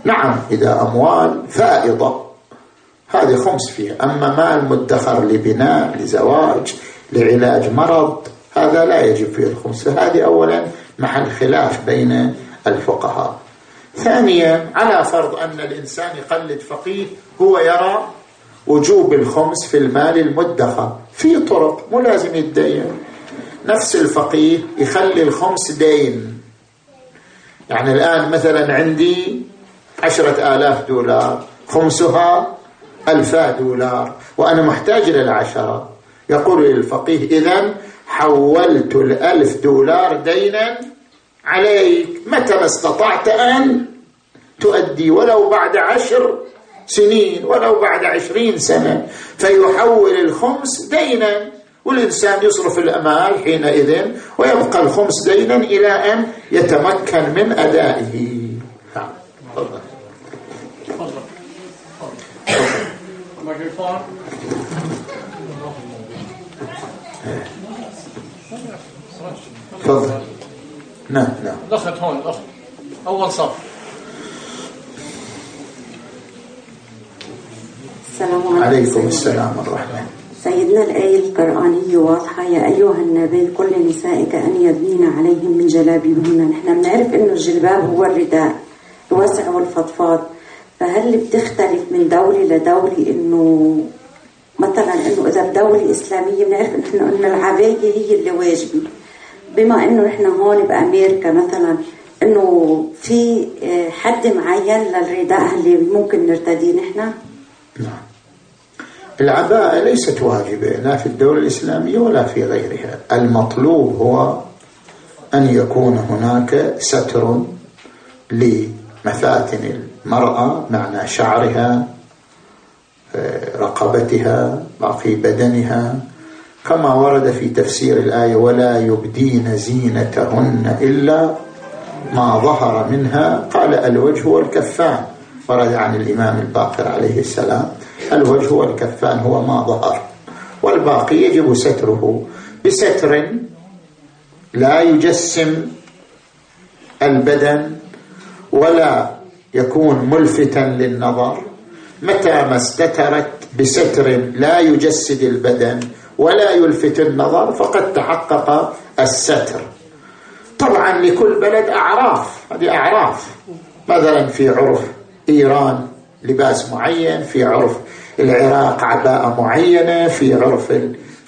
نعم إذا أموال فائضة هذه خمس فيه أما مال مدخر لبناء لزواج لعلاج مرض هذا لا يجب فيه الخمس. فهذه أولا محل خلاف بين الفقهاء. ثانيا على فرض أن الإنسان يقلد فقيه هو يرى وجوب الخمس في المال المدخر. في طرق مو لازم يتدين. نفس الفقيه يخلي الخمس دين. يعني الآن مثلا عندي عشرة آلاف دولار خمسها ألفا دولار وأنا محتاج إلى العشرة يقول للفقيه إذا حولت الألف دولار دينا عليك. متى ما استطعت أن تؤدي ولو بعد عشر سنين ولو بعد عشرين سنة. فيحول الخمس دينا والإنسان يصرف الأمال حينئذ ويبقى الخمس دينا إلى أن يتمكن من أدائه. نعم تفضل تفضل. نعم نعم. الأخت هون الأخت. أول صف. السلام عليكم. عليكم السلام والرحمة سيدنا الآية القرآنية واضحة. يا أيها النبي قل لنسائك أن يدنين عليهم من جلابيبهن. نحن بنعرف إنه الجلباب هو الرداء الواسع والفضفاض. فهل بتختلف من دولة لدولة إنه مثلا إنه إذا بدولة إسلامية بنعرف إنه إنه العباية هي اللي واجبة. بما إنه نحن هون بأمريكا مثلا إنه في آه، حد معين للرداء اللي ممكن نرتديه نحن؟ نعم. العباءة ليست واجبة لا في الدولة الإسلامية ولا في غيرها. المطلوب هو أن يكون هناك ستر لمفاتن المرأة معنى شعرها آه، رقبتها باقي بدنها. كما ورد في تفسير الآية ولا يبدين زينتهن إلا ما ظهر منها قال الوجه والكفان ورد عن الإمام الباقر عليه السلام. الوجه والكفان هو ما ظهر والباقي يجب ستره. بستر لا يجسم البدن ولا يكون ملفتا للنظر. متى ما استترت بستر لا يجسد البدن ولا يلفت النظر فقد تحقق الستر. طبعا لكل بلد أعراف هذه أعراف. مثلا في عرف إيران لباس معين في عرف العراق عباءة معينة في عرف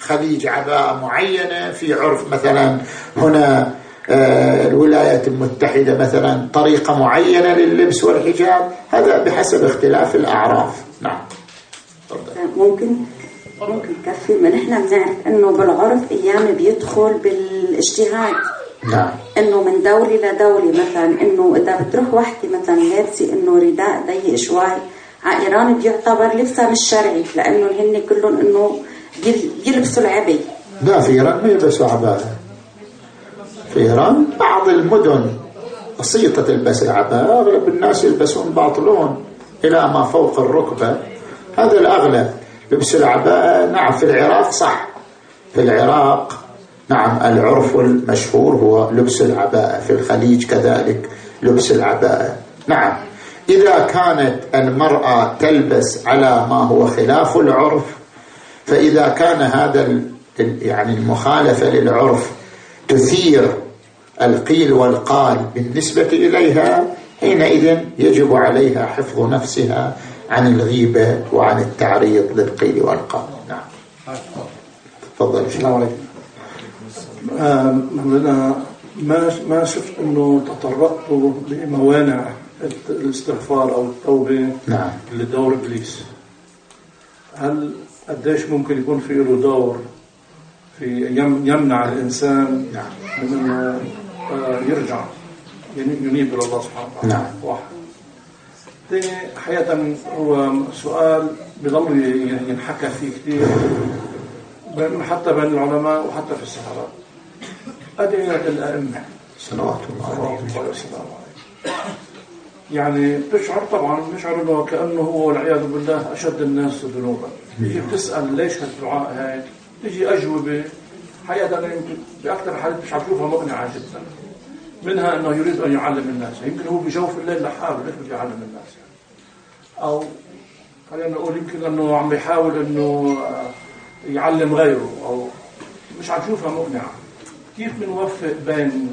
الخليج عباءة معينة في عرف مثلا هنا آه، الولايات المتحدة مثلا طريقة معينة لللبس والحجاب هذا بحسب اختلاف الأعراف. نعم. ممكن ممكن كفي ما نحن بنعرف إنه بالعرف أيام بيدخل بالاجتهاد نعم. إنه من دولة لدولة مثلا إنه إذا بتروح وحدة مثلا لابسة إنه رداء ضيق شوي. على ايران بيعتبر لبسها مش شرعي لأنه هن كلهم بيل- بيلبسوا العبي. لا في إيران ما يلبسوا عباءة في إيران بعض المدن بسيطة تلبس العباءة أغلب الناس يلبسون باطلون إلى ما فوق الركبة. هذا الأغلب لبس العباءة نعم في العراق صح. في العراق نعم العرف المشهور هو لبس العباءة في الخليج كذلك لبس العباءة نعم. إذا كانت المرأة تلبس على ما هو خلاف العرف فإذا كان هذا يعني المخالفة للعرف تثير القيل والقال بالنسبة إليها حينئذ يجب عليها حفظ نفسها عن الغيبة وعن التعريض للقيل والقال. نعم. تفضل. السلام عليكم. آه ما ما شفت إنه تطرقتوا لموانع الاستغفار أو التوبة نعم. لدور إبليس. هل قديش ممكن يكون في له دور في يمنع الإنسان نعم. من إنه آه، يرجع ينيب إلى الله سبحانه وتعالى؟ نعم. واحد. ثاني حقيقة هو سؤال بضل ينحكى فيه كثير حتى بين العلماء وحتى في الصحراء أدعية الأئمة. صلوات الله عليه وسلم يعني بتشعر طبعا بتشعر إنه كأنه هو والعياذ بالله أشد الناس ذنوبا. تيجي بتسال ليش هالدعاء هيك تيجي أجوبة. حقيقة أنا يمكن بأكثر الحالات مش اشوفها مقنعة جدا. منها إنه يريد أن يعلم الناس. يمكن هو بجوف الليل لحاله ليش بده يعلم الناس يعني. أو خلينا نقول يمكن إنه عم بيحاول إنه يعلم غيره أو مش عم مقنعة. كيف بنوفق بين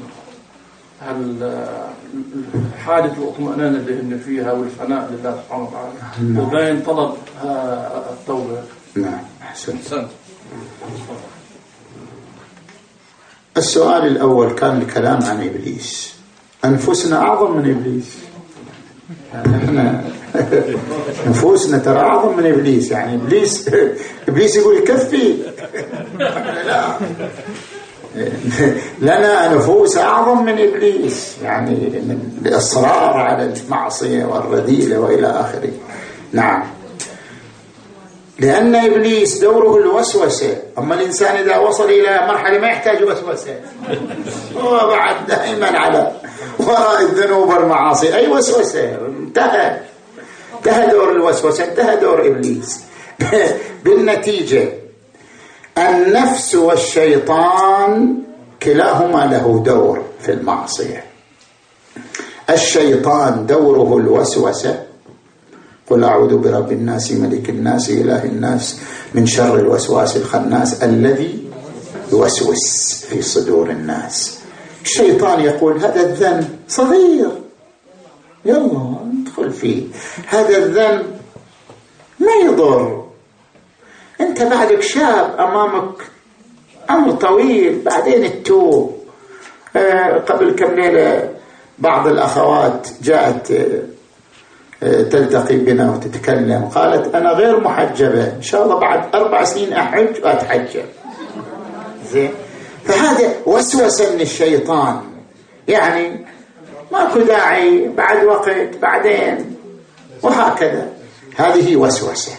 حالة الاطمئنان اللي هن فيها والفناء لله سبحانه وتعالى. نعم. وبين طلب التوبة. نعم. أحسنت. السؤال الأول كان الكلام عن إبليس. أنفسنا أعظم من إبليس. يعني إحنا نفوسنا ترى أعظم من إبليس. يعني إبليس إبليس يقول كفي. لا. لنا نفوس أعظم من إبليس يعني من الإصرار على المعصية والرذيلة وإلى آخره. نعم. لأن إبليس دوره الوسوسة أما الإنسان إذا وصل إلى مرحلة ما يحتاج وسوسة. هو بعد دائما على وراء الذنوب والمعاصي. أي وسوسة؟ انتهى. انتهى دور الوسوسة انتهى دور إبليس. بالنتيجة. النفس والشيطان كلاهما له دور في المعصية. الشيطان دوره الوسوسة. قل أعوذ برب الناس ملك الناس إله الناس من شر الوسواس الخناس الذي يوسوس في صدور الناس. الشيطان يقول هذا الذنب صغير. يلا ادخل فيه. هذا الذنب ما يضر. أنت بعدك شاب أمامك أمر طويل بعدين التوب. آه قبل كم ليلة بعض الأخوات جاءت آه تلتقي بنا وتتكلم قالت أنا غير محجبة إن شاء الله بعد أربع سنين أحج وأتحجب. زين؟ فهذا وسوسة من الشيطان. يعني ماكو داعي بعد وقت بعدين وهكذا. هذه وسوسة.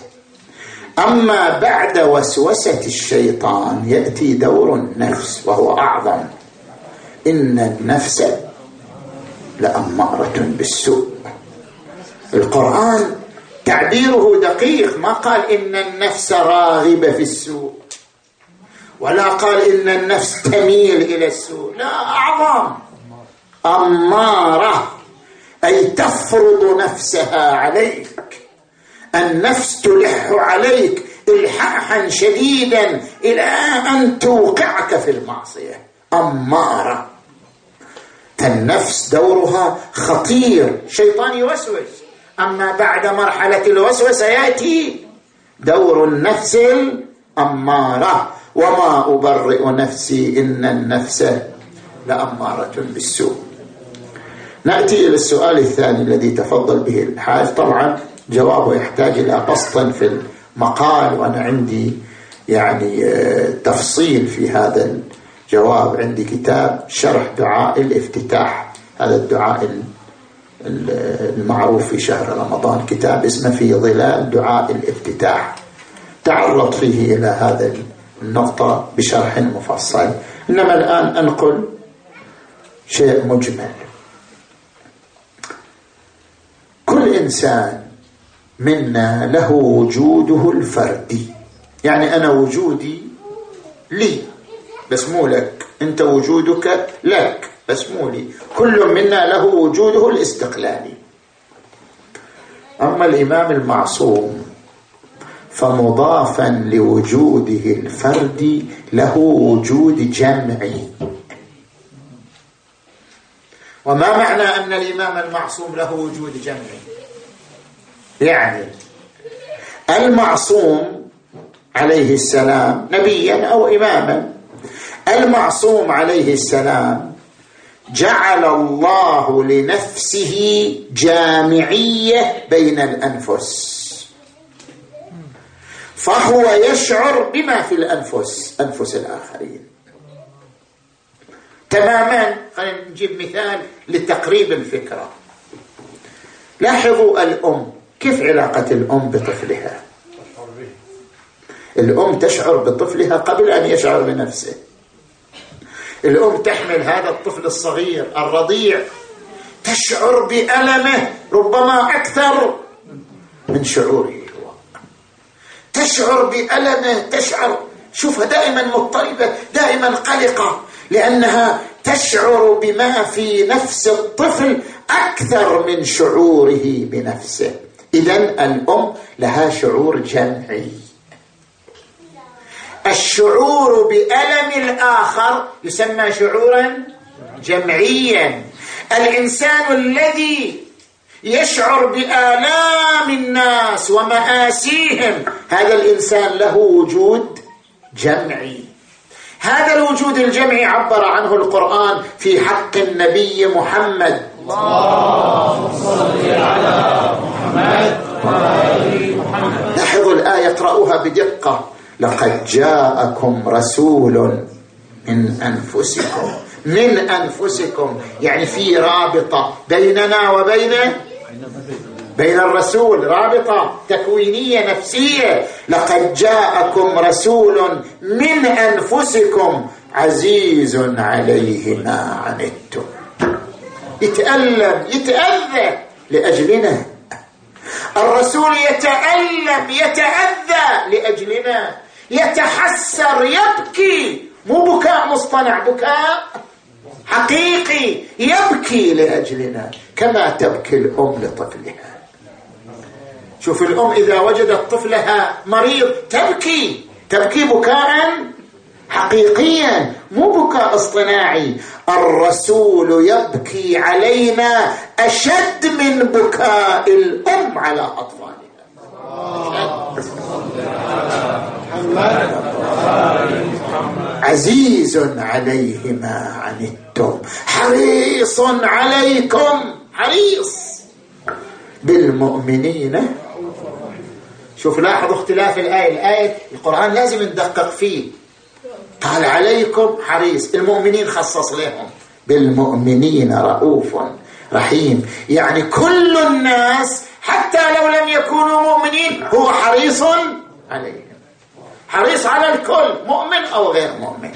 أما بعد وسوسة الشيطان يأتي دور النفس وهو أعظم. إن النفس لأمارة بالسوء. القرآن تعبيره دقيق ما قال إن النفس راغبة في السوء ولا قال إن النفس تميل إلى السوء. لا أعظم. أمارة أي تفرض نفسها عليك. النفس تلح عليك إلحاحا شديدا إلى أن توقعك في المعصية. أمارة فالنفس دورها خطير. شيطان يوسوس. أما بعد مرحلة الوسوسة يأتي دور النفس الأمارة وما أبرئ نفسي إن النفس لأمارة بالسوء. نأتي إلى السؤال الثاني الذي تفضل به الحاج. طبعا جوابه يحتاج إلى بسط في المقال وأنا عندي يعني آه، تفصيل في هذا الجواب. عندي كتاب شرح دعاء الافتتاح هذا الدعاء المعروف في شهر رمضان. كتاب اسمه في ظلال دعاء الافتتاح. تعرض فيه إلى هذا النقطة بشرح مفصل. إنما الآن أنقل شيء مجمل. كل إنسان منا له وجوده الفردي يعني أنا وجودي لي بس مو لك. أنت وجودك لك بس مو لي. كل منا له وجوده الاستقلالي. أما الإمام المعصوم فمضافا لوجوده الفردي له وجود جمعي. وما معنى أن الإمام المعصوم له وجود جمعي؟ يعني المعصوم عليه السلام نبيا أو إماما. المعصوم عليه السلام جعل الله لنفسه جامعية بين الأنفس. فهو يشعر بما في الأنفس أنفس الآخرين. تماما نجيب مثال لتقريب الفكرة. لاحظوا الأم. كيف علاقة الأم بطفلها؟ الأم تشعر بطفلها قبل أن يشعر بنفسه. الأم تحمل هذا الطفل الصغير الرضيع تشعر بألمه ربما أكثر من شعوره هو. تشعر بألمه تشعر شوفها دائما مضطربة دائما قلقة لأنها تشعر بما في نفس الطفل أكثر من شعوره بنفسه. إذا الأم لها شعور جمعي. الشعور بألم الآخر يسمى شعورا جمعيا. الإنسان الذي يشعر بآلام الناس ومآسيهم هذا الإنسان له وجود جمعي. هذا الوجود الجمعي عبر عنه القرآن في حق النبي محمد. اللهم صل على محمد محمد لاحظوا الآية اقرأوها بدقة. لقد جاءكم رسول من أنفسكم. من أنفسكم. يعني في رابطة بيننا وبين بين الرسول. رابطة تكوينية نفسية. لقد جاءكم رسول من أنفسكم. عزيز عليه ما عنتم. يتألم يتأذى لأجلنا. الرسول يتألم يتأذى لأجلنا. يتحسر يبكي. مو بكاء مصطنع بكاء حقيقي. يبكي لأجلنا كما تبكي الأم لطفلها. شوف الأم إذا وجدت طفلها مريض تبكي. تبكي بكاء حقيقيا مو بكاء اصطناعي. الرسول يبكي علينا أشد من بكاء الأم على أطفالها عزيز عليه ما عنتم حريص عليكم. حريص. بالمؤمنين. شوف لاحظوا اختلاف الآية. الآية القرآن لازم ندقق فيه. قال عليكم حريص؟ المؤمنين خصص لهم. بالمؤمنين رؤوف رحيم. يعني كل الناس حتى لو لم يكونوا مؤمنين هو حريص عليهم. حريص على الكل مؤمن أو غير مؤمن.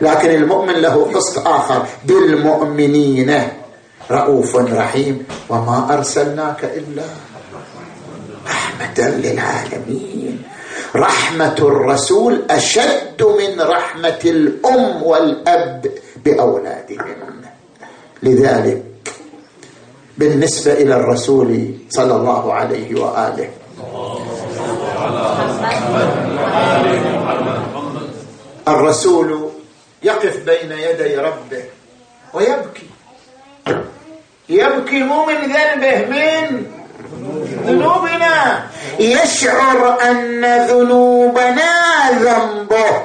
لكن المؤمن له حصن آخر. بالمؤمنين رؤوف رحيم. وما أرسلناك إلا رحمة للعالمين. رحمة الرسول أشد من رحمة الأم والأب بأولادهم. لذلك بالنسبة إلى الرسول صلى الله عليه وآله. الرسول يقف بين يدي ربه ويبكي. يبكي مو من ذنبه من ذنوبنا. يشعر أن ذنوبنا ذنبه.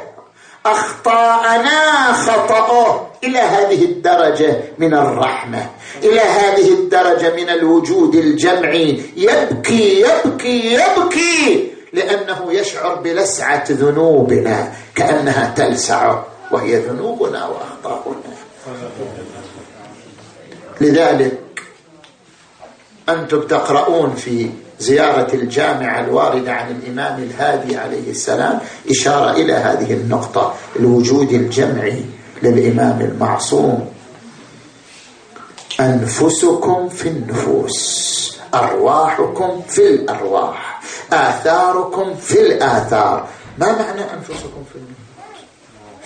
أخطاءنا خطأه. إلى هذه الدرجة من الرحمة. إلى هذه الدرجة من الوجود الجمعي. يبكي يبكي يبكي. لأنه يشعر بلسعة ذنوبنا. كأنها تلسع. وهي ذنوبنا وأخطاؤنا. لذلك أنتم تقرؤون في زيارة الجامعة الواردة عن الإمام الهادي عليه السلام إشارة إلى هذه النقطة الوجود الجمعي للإمام المعصوم. أنفسكم في النفوس أرواحكم في الأرواح آثاركم في الآثار. ما معنى أنفسكم في النفوس؟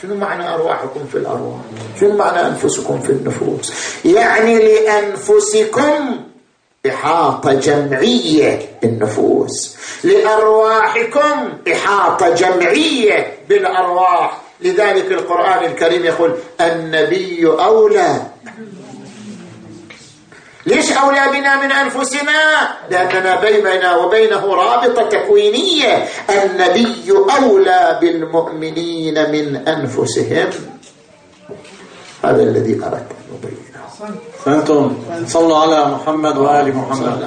شنو معنى أرواحكم في الأرواح؟ شنو معنى أنفسكم في النفوس؟ يعني لأنفسكم إحاطة جمعية بالنفوس. لأرواحكم إحاطة جمعية بالأرواح. لذلك القرآن الكريم يقول النبي أولى. ليش أولى بنا من أنفسنا؟ لأننا بيننا وبينه رابطة تكوينية. النبي أولى بالمؤمنين من أنفسهم. هذا الذي أردت. أن أبينه فأنتم صلوا على محمد وآل محمد.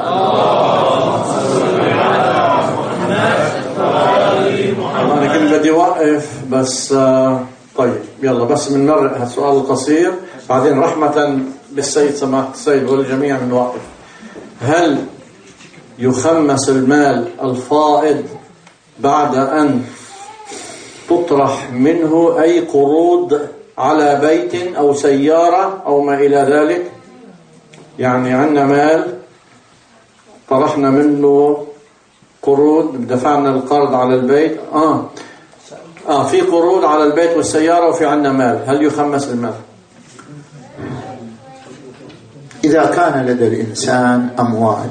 أنا كنت بدي أوقف بس آه، طيب يلا بس بنمرق هالسؤال القصير. بعدين رحمة بالسيد سماحة السيد والجميع بنوقف هل يخمس المال الفائض بعد أن تطرح منه أي قروض على بيت أو سيارة أو ما إلى ذلك. يعني عندنا مال طرحنا منه قروض دفعنا القرض على البيت. آه. آه في قروض على البيت والسيارة وفي عندنا مال. هل يخمس المال؟ إذا كان لدى الإنسان أموال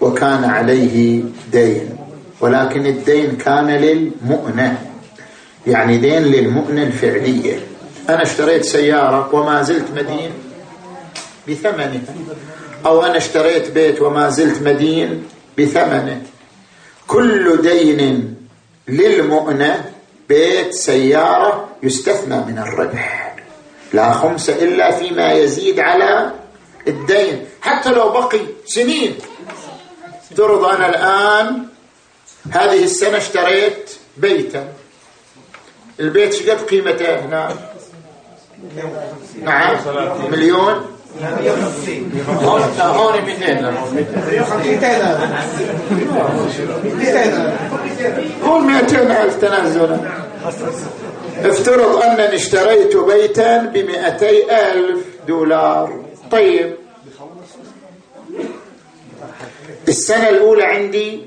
وكان عليه دين ولكن الدين كان للمؤنة يعني دين للمؤنة الفعلية. أنا اشتريت سيارة وما زلت مدين بثمنها أو أنا اشتريت بيت وما زلت مدين بثمنه. كل دين للمؤنة بيت سيارة يستثنى من الربح. لا خمس إلا فيما يزيد على الدين. حتى لو بقي سنين. افترض أنا الآن هذه السنة اشتريت بيتا. البيت شقد قيمته هنا نعم. مليون؟ هون 200 قول 200 ألف تنازلا افترض أنني اشتريت بيتا ب 200 ألف دولار. طيب. السنة الأولى عندي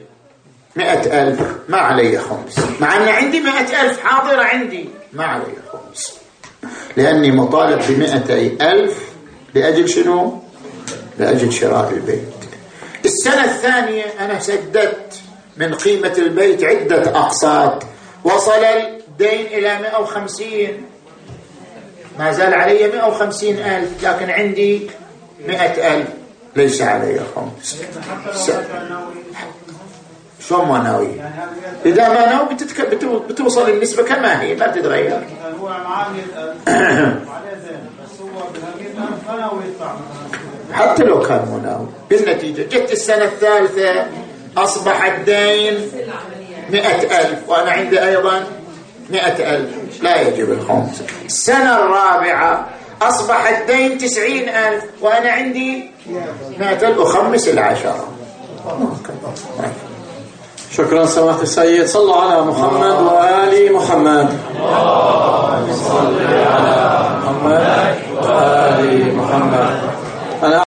مئة ألف. ما علي خمس. مع أن عندي مئة ألف حاضرة عندي. ما علي خمس. لأني مطالب بمئتي ألف لأجل شنو؟ لأجل شراء البيت. السنة الثانية أنا سددت من قيمة البيت عدة أقساط. وصل الدين إلى 150 ما زال علي 150 ألف لكن عندي 100 ألف. ليس علي خمس شلون ناوي إذا ما ناوي بتتك... بتو... بتوصل النسبة كما هي ما تتغير هو معاه 100000 بس هو حتى لو كان مناوي بالنتيجة جت السنة الثالثة أصبح الدين مئة ألف وأنا عندي أيضا مئة ألف. لا يجب الخمس. السنة الرابعة أصبح الدين تسعين ألف وأنا عندي مئة ألف أخمس العشرة. شكرا سماحة السيد. صلوا على محمد وآل محمد. اللهم صل على محمد وآل محمد.